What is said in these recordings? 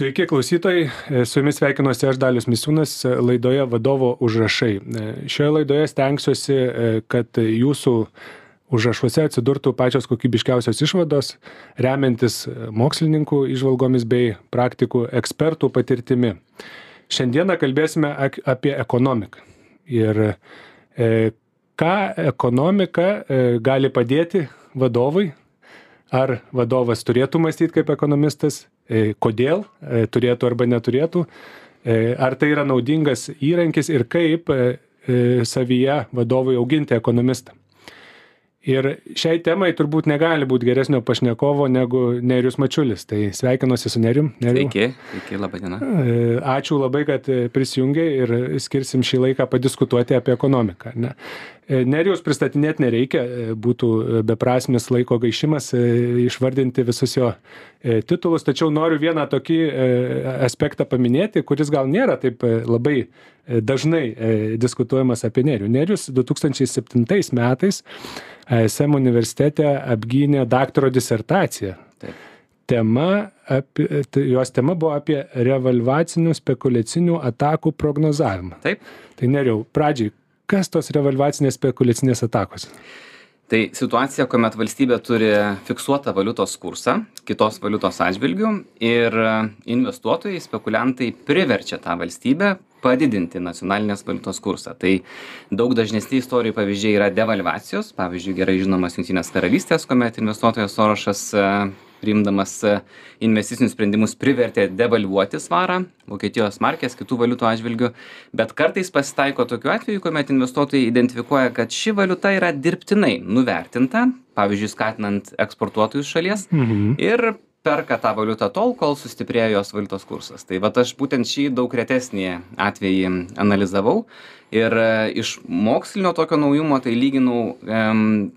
Sveiki klausytojai, su jumis sveikinuosi aš Dalius Misiūnas laidoje vadovo užrašai. Šioje laidoje stengsiuosi, kad jūsų užrašuose atsidurtų pačios kokybiškiausios išvados, remiantis mokslininkų išvalgomis bei praktikų ekspertų patirtimi. Šiandieną kalbėsime apie ekonomiką. Ir e, ką ekonomika e, gali padėti vadovui, ar vadovas turėtų mąstyti kaip ekonomistas, e, kodėl e, turėtų arba neturėtų, e, ar tai yra naudingas įrankis ir kaip savyje vadovui auginti ekonomistą ir šiai temai turbūt negali būt geresnio pašnekovo negu nerijus mačiulis. Tai sveikinuosi su nerijum. Nerijau. Sveiki, sveiki, laba diena. E, ačiū labai kad prisijungei ir skirsim šį laiką padiskutuoti apie ekonomiką ne? E, nerijaus pristatinėt nereikia. E, būtų beprasmis laiko gaišimas išvardinti visus jo titulus. Tačiau noriu vieną tokį aspektą paminėti kuris gal nėra taip labai dažnai diskutuojamas apie nerijų. Nerijus du tūkstančiai septintais metais ism universitete apgynė daktaro disertaciją Taip. tema apie tai jos tema buvo apie revalvacinių spekuliacinių atakų prognozavimą Taip. tai nerijau pradžiai kas tos revalvacinės spekuliacinės atakos Tai situacija, kuomet valstybė turi fiksuotą valiutos kursą kitos valiutos atžvilgių ir investuotojai, spekuliantai priverčia tą valstybę padidinti nacionalinės valiutos kursą. Tai daug dažnesni istorijų pavyzdžiai yra devalvacijos, pavyzdžiui, gerai žinomas Junktinės karalystės, kuomet investuotojas Sorošas priimdamas investicinius sprendimus privertė devalvuoti svarą, Vokietijos markės, kitų valiutų atžvilgių, bet kartais pasitaiko tokiu atveju, kuomet investuotojai identifikuoja, kad ši valiuta yra dirbtinai nuvertinta, pavyzdžiui, skatinant eksportuotojus šalies mhm. ir perka tą valiutą tol, kol sustiprėjo jos valiutos kursas. Tai va aš būtent šį daug retesnį atvejį analizavau ir e, iš mokslinio tokio naujumo tai lyginau, um,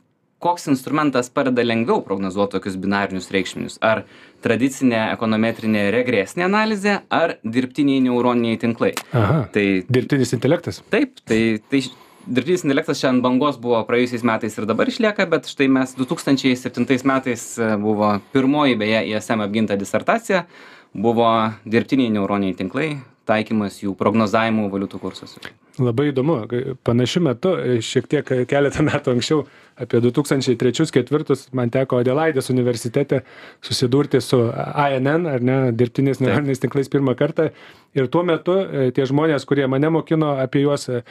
koks instrumentas padeda lengviau prognozuoti tokius binarinius reikšminius. Ar tradicinė ekonometrinė regresinė analizė, ar dirbtiniai neuroniniai tinklai. aha Tai dirbtinis intelektas taip, tai, tai dirbtinis intelektas čia ant bangos buvo praėjusiais metais ir dabar išlieka, bet štai mes 2007 metais e, buvo pirmoji beje ISM apginta disertacija, buvo dirbtiniai neuroniniai tinklai, taikymas jų prognozavimų valiutų kursus. Labai įdomu, panašiu metu, šiek tiek keletą metų anksčiau, apie 2003-2004, man teko Adelaidės universitete susidurti su ANN, ar ne, dirbtiniais neuroniniais tinklais pirmą kartą. Ir tuo metu e, tie žmonės, kurie mane mokino apie juos, e,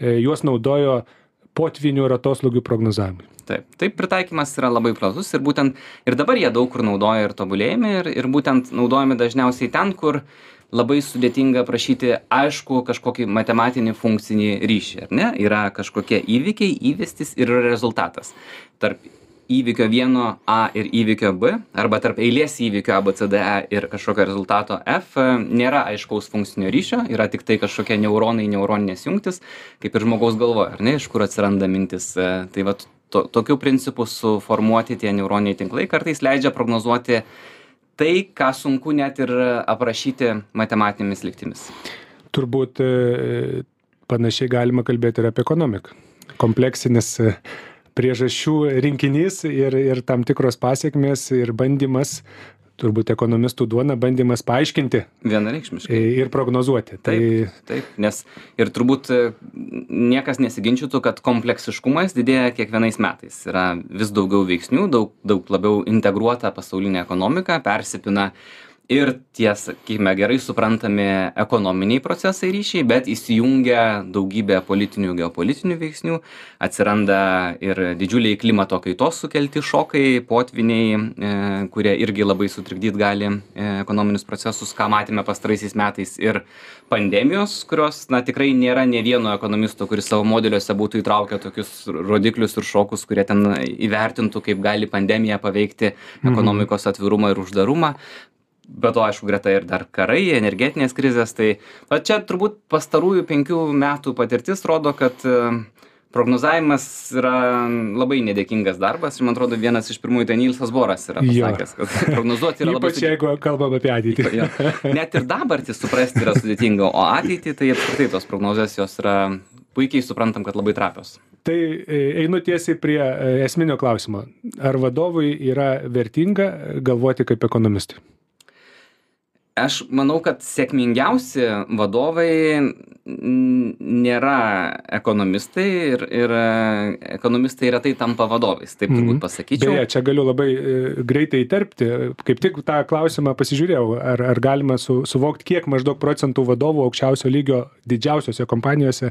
juos naudojo potvinių ir atoslūgių prognozavimui. Taip, taip pritaikymas yra labai platus ir būtent ir dabar jie daug kur naudoja ir tobulėjami ir, ir būtent naudojami dažniausiai ten, kur labai sudėtinga aprašyti aišku kažkokį matematinį funkcinį ryšį, ar ne? Yra kažkokie įvykiai, įvestis ir rezultatas. Tarp įvykio vieno A ir įvykio B, arba tarp eilės įvykio A, B, C, D, E ir kažkokio rezultato F nėra aiškaus funkcinio ryšio, yra tik tai kažkokie neuronai, neuroninės jungtis, kaip ir žmogaus galvoje, ar ne, iš kur atsiranda mintis. Tai va, to, tokiu principu suformuoti tie neuroniniai tinklai kartais leidžia prognozuoti tai, ką sunku net ir aprašyti matematinėmis lygtimis. Turbūt e, panašiai galima kalbėti ir apie ekonomiką. Kompleksinis e, priežasčių rinkinys ir, ir tam tikros pasiekmes ir bandymas turbūt ekonomistų duona bandymas paaiškinti Vienareikšmiškai. ir prognozuoti. Tai Taip, taip, nes ir turbūt e, niekas nesiginčytų, kad kompleksiškumas didėja kiekvienais metais. Yra vis daugiau veiksnių, daug, daug labiau integruota pasaulinė ekonomika, persipina ir tie, sakykime, gerai suprantami ekonominiai procesai ryšiai, bet įsijungia daugybė politinių, geopolitinių veiksnių, atsiranda ir didžiuliai klimato kaitos sukelti šokai, potviniai, e, kurie irgi labai sutrikdyti gali e, ekonominius procesus, ką matėme pastaraisiais metais ir pandemijos, kurios, na, tikrai nėra ne vieno ekonomisto, kuris savo modeliuose būtų įtraukę tokius rodiklius ir šokus, kurie ten įvertintų, kaip gali pandemija paveikti ekonomikos atvirumą ir uždarumą be to aišku greta ir dar karai energetinės krizės tai va čia turbūt pastarųjų penkių metų patirtis rodo kad e, prognozavimas yra labai nedėkingas darbas ir man atrodo vienas iš pirmųjų tai nylsas boras yra pasakęs kad prognozuoti yra labai ypač jeigu kalbam apie ateitį. Jo. Net ir dabartį suprasti yra sudėtinga, o ateitį tai apskritai tos prognozijos jos yra puikiai suprantam, kad labai trapios. Tai e, einu tiesiai prie e, esminio klausimo. Ar vadovui yra vertinga galvoti kaip ekonomistui? Aš manau kad sėkmingiausi vadovai nėra ekonomistai ir ir ekonomistai retai tampa vadovais taip turbūt Mhm. pasakyčiau Beje, čia galiu labai e, greitai įterpti. Kaip tik tą klausimą pasižiūrėjau, ar, ar galima su, suvokti, kiek maždaug procentų vadovų aukščiausio lygio didžiausiose kompanijose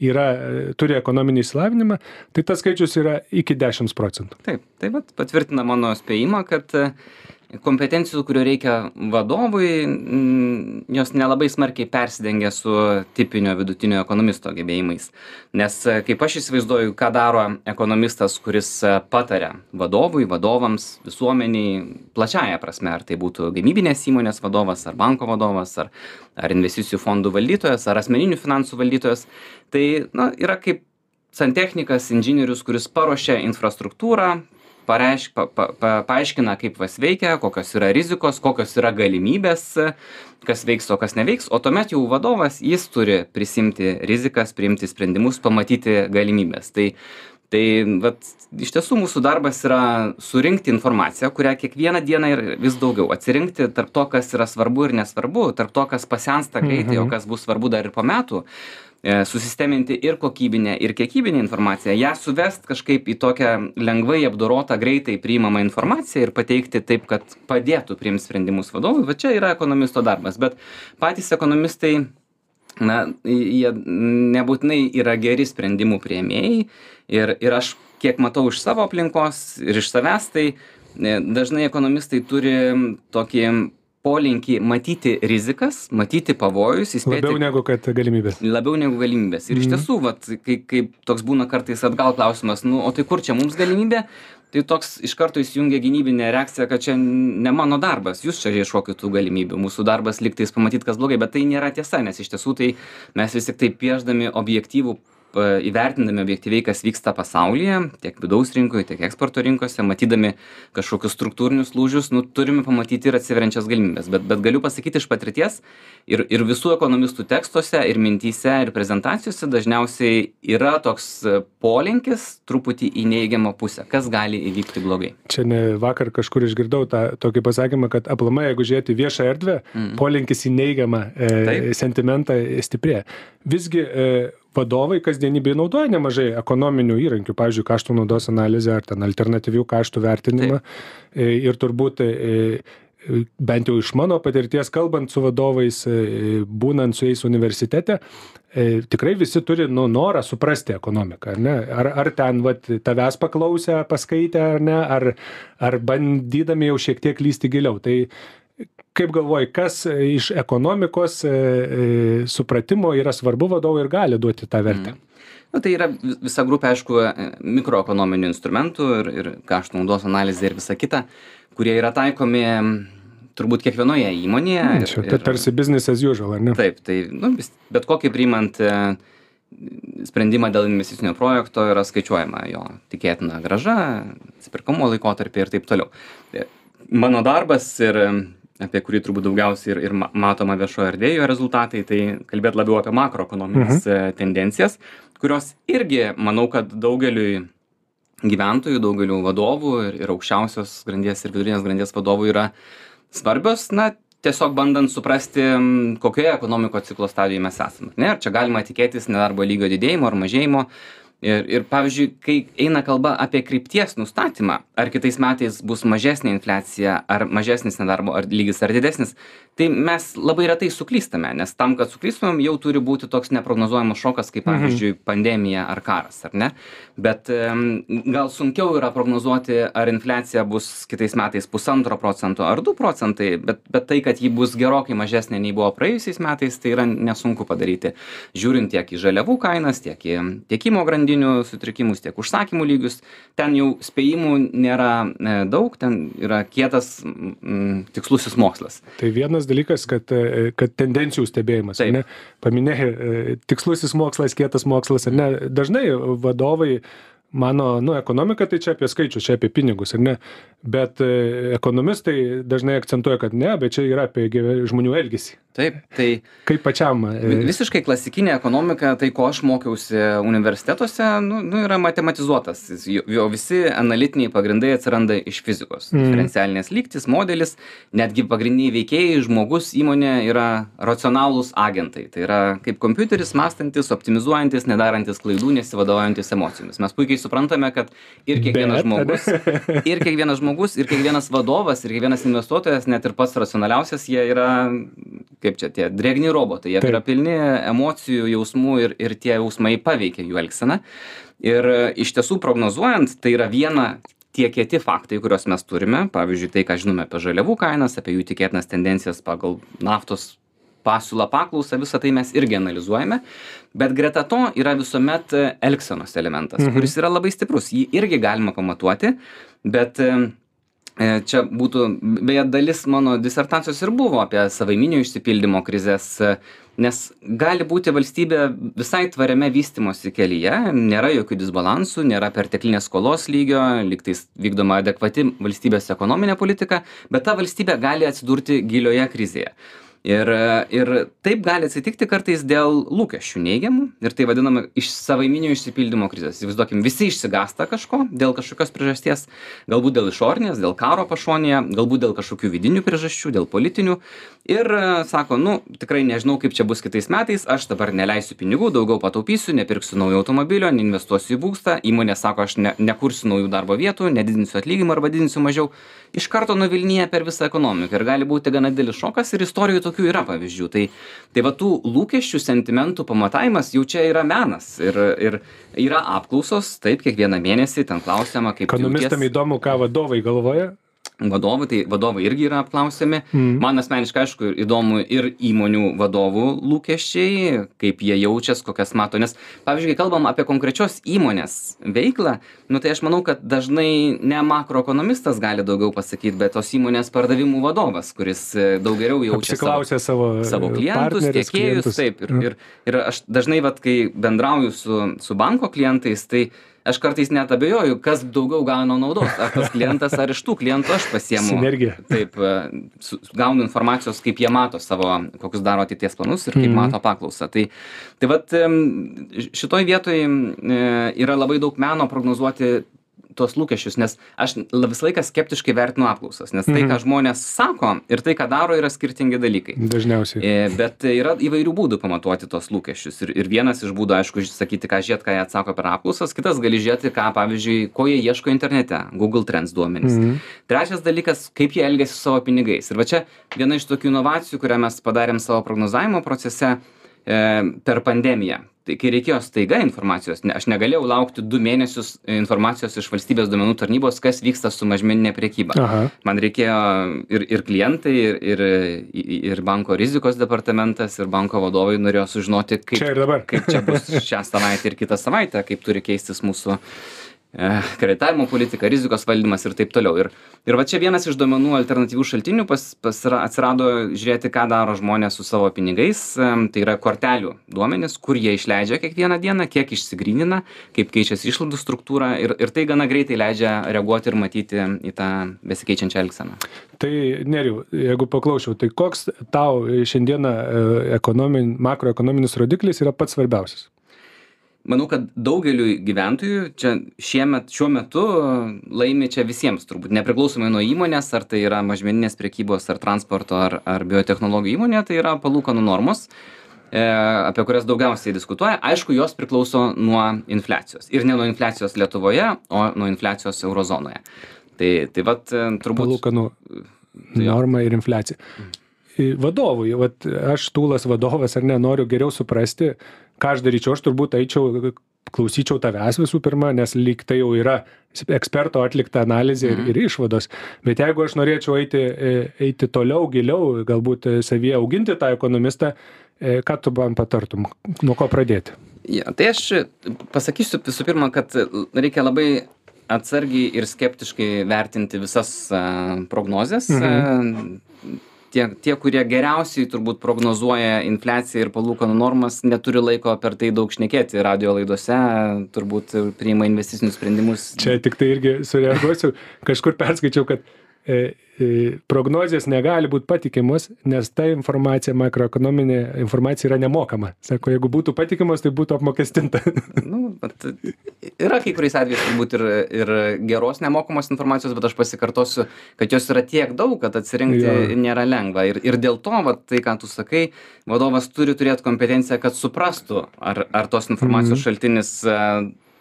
yra, e, turi ekonominį įsilavinimą, tai tas skaičius yra iki 10 procentų. taip tai vat patvirtina mano spėjimą kad e, kompetencijų kurių reikia vadovui mm, jos nelabai smarkiai persidengia su tipinio vidutinio ekonomisto gebėjimais. Nes e, kaip aš įsivaizduoju ką daro ekonomistas kuris e, pataria vadovui vadovams visuomenei plačiąja prasme ar tai būtų gamybinės įmonės vadovas ar banko vadovas ar ar investicijų fondų valdytojas ar asmeninių finansų valdytojas. Tai na yra kaip santechnikas inžinierius kuris paruošia infrastruktūrą pareiš pa pa pa paaiškina kaip vas veikia kokios yra rizikos kokios yra galimybės kas veiks o kas neveiks o tuomet jau vadovas jis turi prisiimti rizikas priimti sprendimus pamatyti galimybes tai tai vat iš tiesų mūsų darbas yra surinkti informaciją kurią kiekvieną dieną ir vis daugiau atsirinkti tarp to kas yra svarbu ir nesvarbu tarp to kas pasensta greitai o Mhm. kas bus svarbu dar ir po metų susisteminti ir kokybinę ir kiekybinę informaciją ją suvest kažkaip į tokią lengvai apdorotą greitai priimamą informaciją ir pateikti taip kad padėtų priimt sprendimus vadovui. Va čia yra ekonomisto darbas bet patys ekonomistai na jie nebūtinai yra geri sprendimų priėmėjai ir ir aš kiek matau iš savo aplinkos ir iš savęs tai e, dažnai ekonomistai turi tokį polinkį matyti rizikas matyti pavojus įspėti Labiau negu kad galimybės. labiau negu galimybės ir iš Mhm. tiesų vat kai kaip toks būna kartais atgal klausimas nu o tai kur čia mums galimybė tai toks iš karto įsijungia gynybinė reakcija kad čia ne mano darbas jūs čia ieškokit tų galimybių mūsų darbas lygtais pamatyt kas blogai bet tai nėra tiesa nes iš tiesų tai mes vis tiktai piešdami objektyvų pa įvertindami objektyviai kas vyksta pasaulyje tiek vidaus rinkoj tiek eksporto rinkose matydami kažkokius struktūrinius lūžius nu turime pamatyti ir atsiveriančias galimybes bet bet galiu pasakyti iš patirties ir ir visų ekonomistų tekstuose ir mintyse ir prezentacijose dažniausiai yra toks polinkis truputį į neigiamą pusę kas gali įvykti blogai Čia ne vakar kažkur išgirdau tą tokį pasakymą, kad aplamai, jeigu žiūrėti viešą erdvę, Mm. polinkis į neigiamą e, Taip. sentimentą stiprėja. Visgi e, vadovai kasdienybėje naudoja nemažai ekonominių įrankių, pavyzdžiui, kaštų naudos analizę ar ten alternatyvių kaštų vertinimą. E, ir turbūt e, e, bent jau iš mano patirties, kalbant su vadovais, būnant su jais universitete, tikrai visi turi nu, norą suprasti ekonomiką. Ar, ne? ar, ar ten vat, tavęs paklausę, paskaitę, ar ne, ar, ar bandydami jau šiek tiek lysti giliau. Tai kaip galvoji, kas e, iš ekonomikos e, e, supratimo yra svarbu vadovui ir gali duoti tą vertę? Na, tai yra vis- visa grupė, aišku, mikroekonominių instrumentų ir, ir kaštų naudos analizė ir visa kita, kurie yra taikomi turbūt kiekvienoje įmonėje. Mm, ir- Čia tai tarsi business as usual, ar ne? Taip, tai nu, vis, bet kokį priimant sprendimą dėl investicinio projekto yra skaičiuojama jo tikėtina graža, atsipirkamo laikotarpį ir taip toliau. Mano darbas ir apie kurį turbūt daugiausiai ir, ir ma- matoma viešoje erdvėje jo rezultatai, tai kalbėti labiau apie makroekonominės mhm. tendencijas, kurios irgi, manau, kad daugeliui gyventojų, daugeliu vadovų ir, ir aukščiausios grandies ir vidurinės grandies vadovų yra svarbios, na, tiesiog bandant suprasti, kokioje ekonomikos ciklo stadijoje mes esame. Ne, ar čia galima tikėtis nedarbo lygio didėjimo ar mažėjimo. Ir, ir pavyzdžiui, kai eina kalba apie krypties nustatymą, ar kitais metais bus mažesnė infliacija, ar mažesnis nedarbo ar lygis, ar didesnis, tai mes labai retai suklystame, nes tam, kad suklystumėm, jau turi būti toks neprognozuojamas šokas, kaip pavyzdžiui pandemija ar karas, ar ne? Bet gal sunkiau yra prognozuoti, ar infliacija bus kitais metais pusantro procento ar du procentai, bet, bet tai, kad ji bus gerokai mažesnė nei buvo praėjusiais metais, tai yra nesunku padaryti. Žiūrint tiek į žaliavų kainas, tiek į tiekimo grandinių sutrikimus, tiek užsakymų lygius, ten jau spėjimų nėra e, daug, ten yra kietas mm, tikslusis mokslas. Tai vienas dalykas, kad, e, kad tendencijų stebėjimas, Taip. ne? Paminėjai, e, tikslusis mokslas, kietas mokslas, ar ne? Dažnai vadovai mano, nu, ekonomika tai čia apie skaičius, čia apie pinigus, ar ne? Bet ekonomistai dažnai akcentuoja, kad ne, bet čia yra apie žmonių elgesį. Taip tai kaip pačiam e, visiškai klasikinė ekonomika tai ko aš mokiausi universitetuose nu nu yra matematizuotas. Jo visi analitiniai pagrindai atsiranda iš fizikos. Mhm. diferencialinės lygtys modelis netgi pagrindiniai veikėjai žmogus įmonė yra racionalūs agentai. Tai yra kaip kompiuteris mąstantis optimizuojantis nedarantis klaidų nesivadovaujantis emocijomis. Mes puikiai suprantame kad ir kiekvienas Bet, žmogus ir kiekvienas žmogus ir kiekvienas vadovas ir kiekvienas investuotojas net ir pats racionaliausias jie yra kaip čia tie drėgni robotai jie Taip. yra pilni emocijų jausmų ir ir tie jausmai paveikia jų elgseną ir e, iš tiesų prognozuojant tai yra viena tie kieti faktai kuriuos mes turime pavyzdžiui tai ką žinome apie žaliavų kainas apie jų tikėtinas tendencijas pagal naftos pasiūlą paklausą visa tai mes irgi analizuojame bet greta to yra visuomet e, elgsenos elementas Mhm. kuris yra labai stiprus jį irgi galima pamatuoti bet e, čia būtų beje dalis mano disertacijos ir buvo apie savaiminio išsipildymo krizes e, nes gali būti valstybė visai tvariame vystymosi kelyje nėra jokių disbalansų nėra perteklinės skolos lygio lygtais vykdoma adekvati valstybės ekonominė politika bet ta valstybė gali atsidurti gilioje krizėje ir ir taip gali atsitikti kartais dėl lūkesčių neigiamų ir tai vadinama iš savaiminio išsipildymo krizės. Įsivaizduokim visi išsigąsta kažko dėl kažkokios priežasties galbūt dėl išorinės dėl karo pašonėje galbūt dėl kažkokių vidinių priežasčių dėl politinių. Ir e, sako nu tikrai nežinau kaip čia bus kitais metais aš dabar neleisiu pinigų daugiau pataupysiu nepirksiu naujo automobilio neinvestuosiu į būstą. Įmonė sako aš ne nekursiu naujų darbo vietų nedidinsiu atlyginimų arba didinsiu mažiau iš karto nuvilnija per visą ekonomiką ir gali būti gana didelis šokas ir istorijų tokių yra pavyzdžių. Tai tai va tų lūkesčių sentimentų pamatavimas jau čia yra menas ir ir yra apklausos taip kiekvieną mėnesį ten klausiama kaip ekonomistam įdomu ką vadovai galvoja vadovai tai vadovai irgi yra apklausiami Mhm. man asmeniškai aišku įdomu ir įmonių vadovų lūkesčiai kaip jie jaučias kokias mato nes pavyzdžiui kai kalbam apie konkrečios įmonės veiklą nu tai aš manau kad dažnai ne makroekonomistas gali daugiau pasakyt bet tos įmonės pardavimų vadovas kuris e, daug geriau jaučia savo savo savo klientus tiekėjus taip ir ir ir aš dažnai vat kai bendrauju su su banko klientais tai aš kartais net abejoju kas daugiau gauna naudos ar tas klientas ar iš tų klientų aš pasiemu Sinergija. taip e, su gaunu informacijos kaip jie mato savo kokius daro ateities planus ir kaip Mhm. mato paklausą tai tai vat šitoj vietoj e, yra labai daug meno prognozuoti tuos lūkesčius nes aš visą laiką skeptiškai vertinu apklausas nes tai Mhm. ką žmonės sako ir tai ką daro yra skirtingi dalykai dažniausiai E, Bet yra įvairių būdų pamatuoti tos lūkesčius. Ir, ir vienas iš būdų, aišku, sakyti, ką žiūrėt, ką jie atsako per apklausas, kitas gali žiūrėti, ką, pavyzdžiui, ko jie ieško internete, Google Trends duomenys. Mhm. Trečias dalykas, kaip jie elgesi su savo pinigais. Ir va čia viena iš tokių inovacijų, kurią mes padarėm savo prognozavimo procese per pandemiją. Tai kai reikėjo staiga informacijos, ne, aš negalėjau laukti du mėnesius informacijos iš valstybės duomenų tarnybos, kas vyksta su mažmeninė priekyba aha. Man reikėjo ir ir klientai ir ir ir banko rizikos departamentas ir banko vadovai norėjo sužinoti kaip čia kaip čia bus šią savaitę ir kitą savaitę kaip turi keistis mūsų e, kreditavimo politika rizikos valdymas ir taip toliau. Ir ir va čia vienas iš duomenų alternatyvių šaltinių pas pasira atsirado žiūrėti ką daro žmonės su savo pinigais. Tai yra kortelių duomenys kur jie išleidžia kiekvieną dieną kiek išsigrynina kaip keičiasi išlaidų struktūra ir ir tai gana greitai leidžia reaguoti ir matyti į tą besikeičiančią elgseną. Tai nerijau jeigu paklausčiau tai koks tau šiandieną e, ekonomin makroekonominis rodiklis yra pats svarbiausias manau kad daugeliui gyventojų čia šiemet šiuo metu laimi čia visiems turbūt nepriklausomai nuo įmonės ar tai yra mažmeninės prekybos ar transporto ar ar biotechnologijų įmonė tai yra palūkanų normos e, apie kurias daugiausiai diskutuoja. Aišku jos priklauso nuo infliacijos. Ir ne nuo infliacijos lietuvoje o nuo infliacijos euro zonoje tai tai vat e, turbūt palūkanų norma ir infliacija. I- vadovui vat aš tūlas vadovas ar ne noriu geriau suprasti ką aš daryčiau aš turbūt eičiau klausyčiau tavęs visų pirma nes lyg tai jau yra eksperto atlikta analizė ir, Mhm. ir išvados bet jeigu aš norėčiau eiti e, eiti toliau giliau galbūt e, savyje auginti tą ekonomistą e, ką tu man patartum nuo ko pradėti Jo, tai aš pasakysiu visų pirma, kad reikia labai atsargiai ir skeptiškai vertinti visas prognozes. Mhm. Tie, tie, kurie geriausiai turbūt prognozuoja infliaciją ir palūkanų normas, neturi laiko per tai daug šnekėti radio laidose, turbūt priima investicinius sprendimus. čia tik tai irgi sureaguosiu kažkur perskaičiau kad prognozijas negali būti patikimos, nes ta informacija, makroekonominė informacija yra nemokama. Sako, jeigu būtų patikimos, tai būtų apmokestinta. nu, yra kai kuriais atvejais turbūt ir, ir geros nemokamos informacijos, bet aš pasikartosiu, kad jos yra tiek daug, kad atsirinkti ja. nėra lengva. Ir, ir dėl to, va, tai ką tu sakai, vadovas turi turėti kompetenciją, kad suprastų, ar, ar tos informacijos mm. šaltinis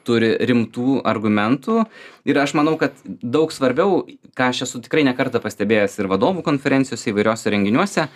turi rimtų argumentų. Ir aš manau kad daug svarbiau ką aš esu tikrai ne kartą pastebėjęs ir vadovų konferencijose įvairiuose renginiuose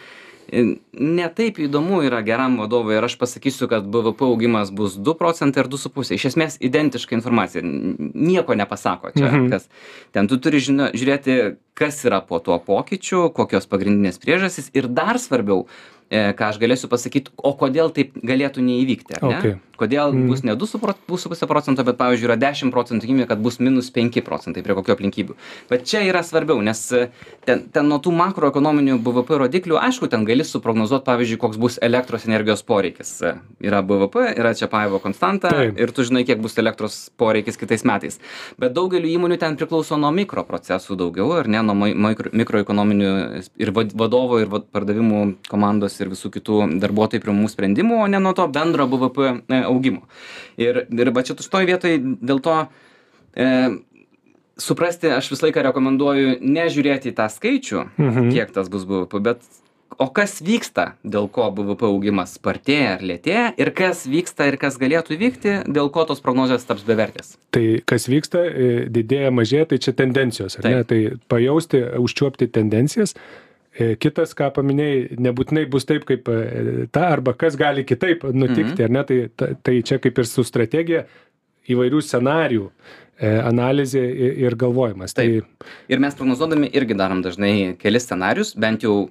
ne taip įdomu yra geram vadovui. Ar aš pasakysiu kad bvp augimas bus du procentai ar du su puse iš esmės identiška informacija. Nieko nepasako čia Mhm. kas ten. Tu turi žino žiūrėti kas yra po tuo pokyčiu kokios pagrindinės priežastys. Ir dar svarbiau e, ką aš galėsiu pasakyt o kodėl taip galėtų neįvykti ar ne? Okay. Kodėl Mm. bus ne du su pro du su puse procento bet pavyzdžiui yra dešim procentų tikimybė kad bus minus penki procentai prie kokių aplinkybių. Vat čia yra svarbiau nes e, ten ten nuo tų makroekonominių bvp rodiklių aišku ten gali suprognozuot pavyzdžiui koks bus elektros energijos poreikis. E, yra bvp yra čiapajevo konstanta ir tu žinai kiek bus elektros poreikis kitais metais. Bet daugeliui įmonių ten priklauso nuo mikroprocesų daugiau ar ne nuo mikro mikroekonominių ir vad vadovo ir pardavimų komandos ir visų kitų darbuotojų priimamų sprendimų o ne nuo to bendro bvp e, augimo ir ir va čia šitoj vietoj dėl to e, suprasti aš visą laiką rekomenduoju ne žiūrėti į tą skaičių Mhm. kiek tas bus bvp bet o kas vyksta dėl ko bvp augimas spartėja ar lėtėja ir kas vyksta ir kas galėtų įvykti dėl ko tos prognozės taps bevertės Tai kas vyksta, e, didėja, mažėja, tai čia tendencijos, ar ne? Taip. Tai pajausti, užčiuopti tendencijas. E, Kitas, ką paminėjai, nebūtinai bus taip, kaip e, ta, arba kas gali kitaip nutikti, ar ne? Tai, ta- tai čia kaip ir su strategija įvairių scenarijų e, analizė ir galvojimas. Taip. ir mes prognozuodami irgi darom dažnai kelis scenarius bent jau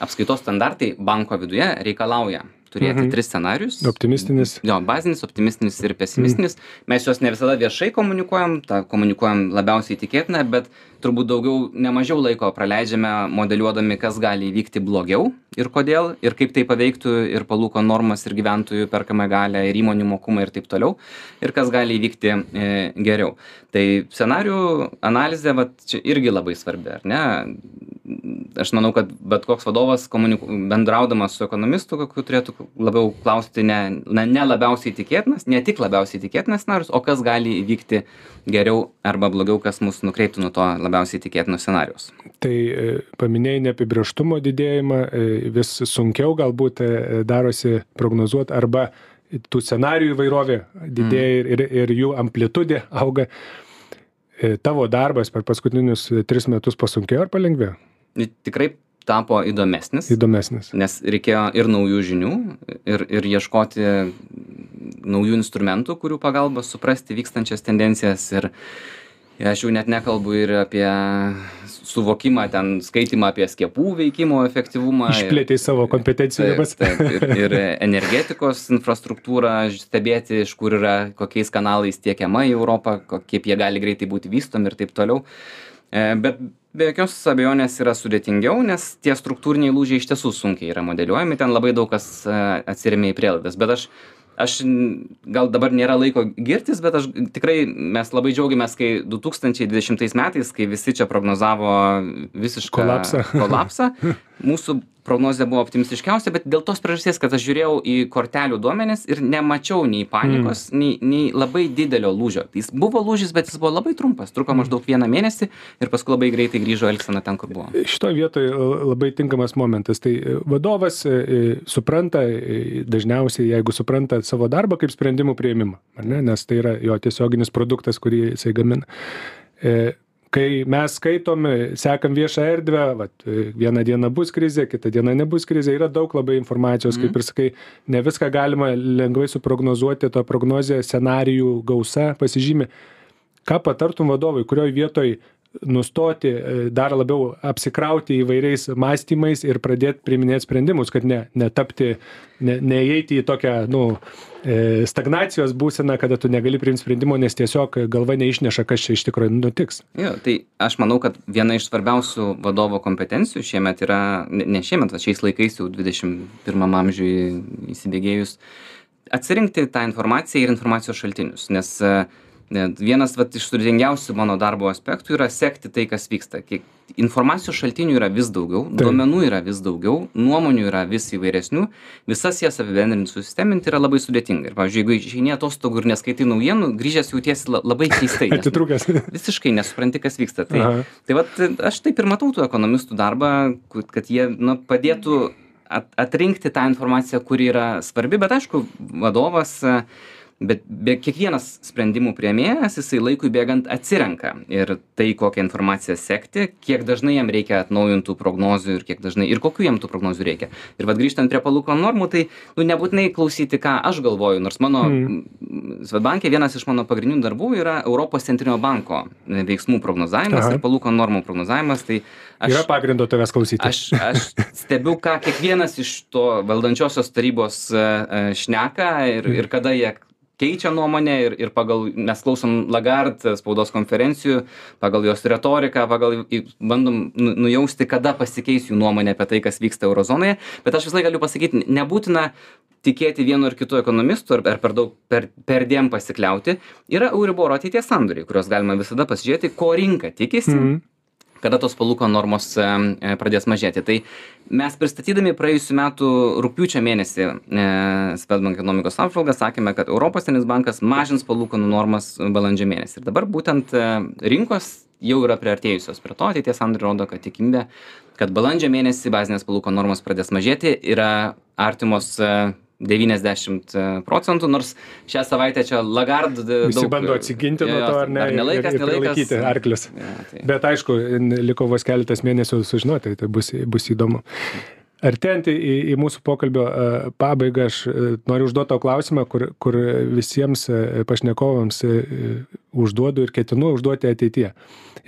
apskaitos standartai banko viduje reikalauja turėti Mhm. tris scenarijus Tai optimistinis. jo bazinis optimistinis ir pesimistinis. Mes juos ne visada viešai komunikuojam tą komunikuojam labiausiai tikėtina bet turbūt daugiau ne mažiau laiko praleidžiame modeliuodami kas gali įvykti blogiau ir kodėl ir kaip tai paveiktų ir palūkanų normas ir gyventojų perkamąją galią ir įmonių mokumą ir taip toliau ir kas gali įvykti e, geriau. Tai scenarijų analizė vat čia irgi labai svarbi ar ne aš manau kad bet koks vadovas komuniku bendraudamas su ekonomistu kokiu turėtų labiau klausti ne na ne labiausiai tikėtinas ne tik labiausiai tikėtinas scenarijus o kas gali įvykti geriau arba blogiau kas mus nukreiptų nuo to labiausiai tikėtino scenarijaus Tai e, paminėjai neapibrieštumo didėjimą, e, vis sunkiau galbūt e, darosi prognozuoti arba tų scenarijų įvairovė didėja ir, ir jų amplitudė auga. Tavo darbas per paskutinius tris metus pasunkėjo ar palengvėjo? Tikrai tapo įdomesnis Įdomesnis. nes reikėjo ir naujų žinių ir ir ieškoti naujų instrumentų kurių pagalba suprasti vykstančias tendencijas ir aš jau net nekalbu ir apie suvokimą ten skaitymą apie skiepų veikimo efektyvumą ir- Išplėtei savo kompetencijų ribas. ir, ir energetikos infrastruktūrą stebėti, iš kur yra, kokiais kanalais tiekiama į Europą, kaip jie gali greitai būti vystomi ir taip toliau. E, Bet be jokios abejonės yra sudėtingiau, nes tie struktūriniai lūžiai iš tiesų sunkiai yra modeliuojami, ten labai daug kas e, atsiremia į prielaidas. Bet aš, aš gal dabar nėra laiko girtis, bet aš tikrai mes labai džiaugiamės, kai 2020 metais, kai visi čia prognozavo visišką Kolapsą. kolapsą mūsų prognozė buvo optimistiškiausia bet dėl tos priežasties kad aš žiūrėjau į kortelių duomenis ir nemačiau nei panikos nei nei labai didelio lūžio jis buvo lūžis bet jis buvo labai trumpas truko maždaug vieną mėnesį ir paskui labai greitai grįžo elgsena ten kur buvo Šitoje vietoje labai tinkamas momentas. Tai e, vadovas e, e, supranta, e, dažniausiai, jeigu supranta savo darbą kaip sprendimų prieimimą, ar ne? nes tai yra jo tiesioginis produktas, kurį jisai gamina. Kai mes skaitom, e, sekam viešą erdvę, vat, e, vieną dieną bus krizė, kitą dieną nebus krizė, yra daug labai informacijos, kaip ir sakai, ne viską galima lengvai suprognozuoti, to prognozė scenarijų gausa pasižymi. Ką patartum vadovui, kurioje vietoje nustoti e, dar labiau apsikrauti įvairiais mąstymais ir pradėti priiminėti sprendimus, kad ne, netapti, ne, neįeiti į tokią nu, e, stagnacijos būseną, kada tu negali priimti sprendimo, nes tiesiog galva neišneša, kas čia iš tikrųjų nutiks. jo tai aš manau kad viena iš svarbiausių vadovo kompetencijų šiemet yra ne šiemet va šiais laikais jau dvidešim pirmam amžiuj įsibėgėjus atsirinkti tą informaciją ir informacijos šaltinius nes e, vienas vat iš sudėtingiausių mano darbo aspektų yra sekti tai kas vyksta kiek informacijos šaltinių yra vis daugiau duomenų yra vis daugiau nuomonių yra vis įvairesnių visas jas apibendrint susisteminti yra labai sudėtinga ir pavyzdžiui jeigu išeini atostogų ir neskaitai naujienų grįžęs jautiesi la labai keistai Atitrūkęs. visiškai nesupranti kas vyksta tai Aha. tai vat aš taip ir matau tų ekonomistų darbą kad jie nu padėtų at atrinkti tą informaciją kuri yra svarbi bet aišku vadovas a, bet be kiekvienas sprendimų priėmėjas jisai laikui bėgant atsirenka ir tai kokią informaciją sekti kiek dažnai jam reikia atnaujintų prognozių ir kiek dažnai ir kokių jam tų prognozių reikia ir vat grįžtant prie palūkanų normų tai nu nebūtinai klausyti ką aš galvoju nors mano Mm. svedbanke vienas iš mano pagrindinių darbų yra europos centrinio banko veiksmų prognozavimas Aha. ir palūkanų normų prognozavimas tai aš Yra pagrindo tavęs klausyti. aš aš stebiu ką kiekvienas iš to valdančiosios tarybos e, e, šneka ir ir kada jie keičia nuomonę ir ir pagal mes klausom lagart spaudos konferencijų pagal jos retoriką pagal į bandom nu nujausti kada pasikeis jų nuomonė apie tai kas vyksta euro zonoje bet aš visąlaik galiu pasakyt nebūtina tikėti vienu ar kitu ekonomistu ar ar per daug per perdėm pasikliauti. Yra euriboro ateities sandoriai kuriuos galima visada pasižiūrėti ko rinka tikisi. Mhm. Kada tos palūkanų normos e, e, pradės mažėti. Tai mes pristatydami praėjusiu metu rūpiučio mėnesį e, Swedbank ekonomikos apžvalgą sakėme, kad Europos centrinis bankas mažins palūkanų normas balandžio mėnesį. Ir dabar būtent rinkos jau yra priartėjusios prie to, ateities sandoriai rodo, kad tikimybė, kad balandžio mėnesį bazinės palūkanų normos pradės mažėti, yra artimos 90 procentų, nors šią savaitę čia Lagard Visi daug... bando atsiginti nuo to, ar ne? Dar nelaikas, ir, ir nelaikas. arklius. Ja, tai. Bet aišku, liko vos keletas mėnesių sužinoti, tai bus, bus įdomu. Artėjant į, į mūsų pokalbio e, pabaigą, aš e, noriu užduoti tau klausimą, kur, kur visiems e, pašnekovams užduodu ir ketinu užduoti ateityje.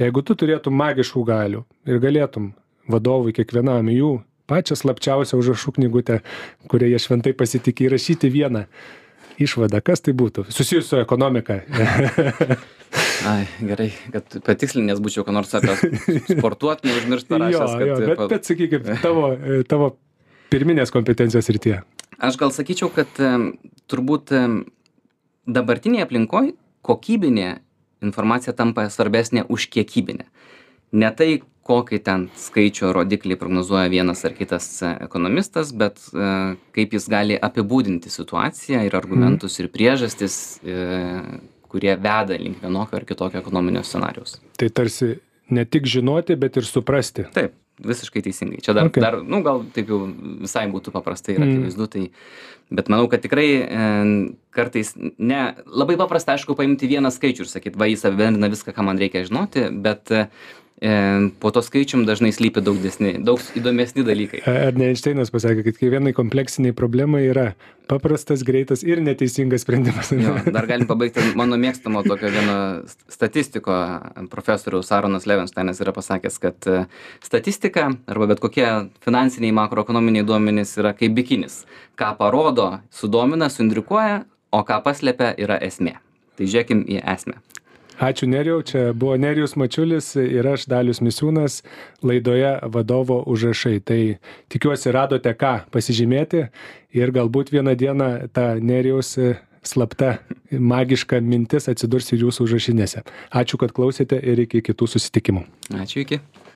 Jeigu tu turėtum magiškų galių ir galėtum vadovui kiekvienam jų pačią slapčiausią užrašų knygutę, kurią jie šventai pasitikė įrašyti vieną išvadą, kas tai būtų? Susijus su ekonomika. Ai, gerai, kad patikslinės būčiau, ką nors apie sportuot, neužmiršt parašęs, jo, kad... jo, bet, pa- bet sakykime, tavo, tavo pirminės kompetencijos rytyje. Aš gal sakyčiau, kad turbūt dabartinėje aplinkoje kokybinė informacija tampa svarbesnė už kiekybinę. Ne tai, kokį ten skaičių rodiklį prognozuoja vienas ar kitas e, ekonomistas, bet e, kaip jis gali apibūdinti situaciją ir argumentus ir priežastis, e, kurie veda link vienokio ar kitokio ekonominio scenarius. Tai tarsi ne tik žinoti, bet ir suprasti. Taip, visiškai teisingai. Čia dar, dar nu, gal taip jau visai būtų paprastai ir Mm. akivaizdu, tai, bet manau, kad tikrai kartais ne, labai paprasta, aišku, paimti vieną skaičių ir sakyti, va, jis apibendrina viską, ką man reikia žinoti, bet po to skaičium dažnai slypi daug, desni, daug įdomesni dalykai. Ar ne Einšteinas pasakė, kad kiekvienai kompleksiniai problemai yra paprastas, greitas ir neteisingas sprendimas. Jo, dar galim pabaigti mano mėgstamo tokio vieno statistiko profesoriaus Aronas Levensteinas yra pasakęs, kad e, statistika arba bet kokie finansiniai makroekonominiai duomenys yra kaip bikinis. Ką parodo, sudomina, suindrikuoja, o ką paslepia yra esmė. Tai žiūrėkim į esmę. Ačiū Nerijau, čia buvo Nerijus Mačiulis ir aš Dalius Misiūnas laidoje vadovo užrašai. Tai tikiuosi radote ką pasižymėti ir galbūt vieną dieną ta Nerijaus slapta magiška mintis atsidurs ir jūsų užrašinėse. Ačiū, kad klausėte ir iki kitų susitikimų. Ačiū iki.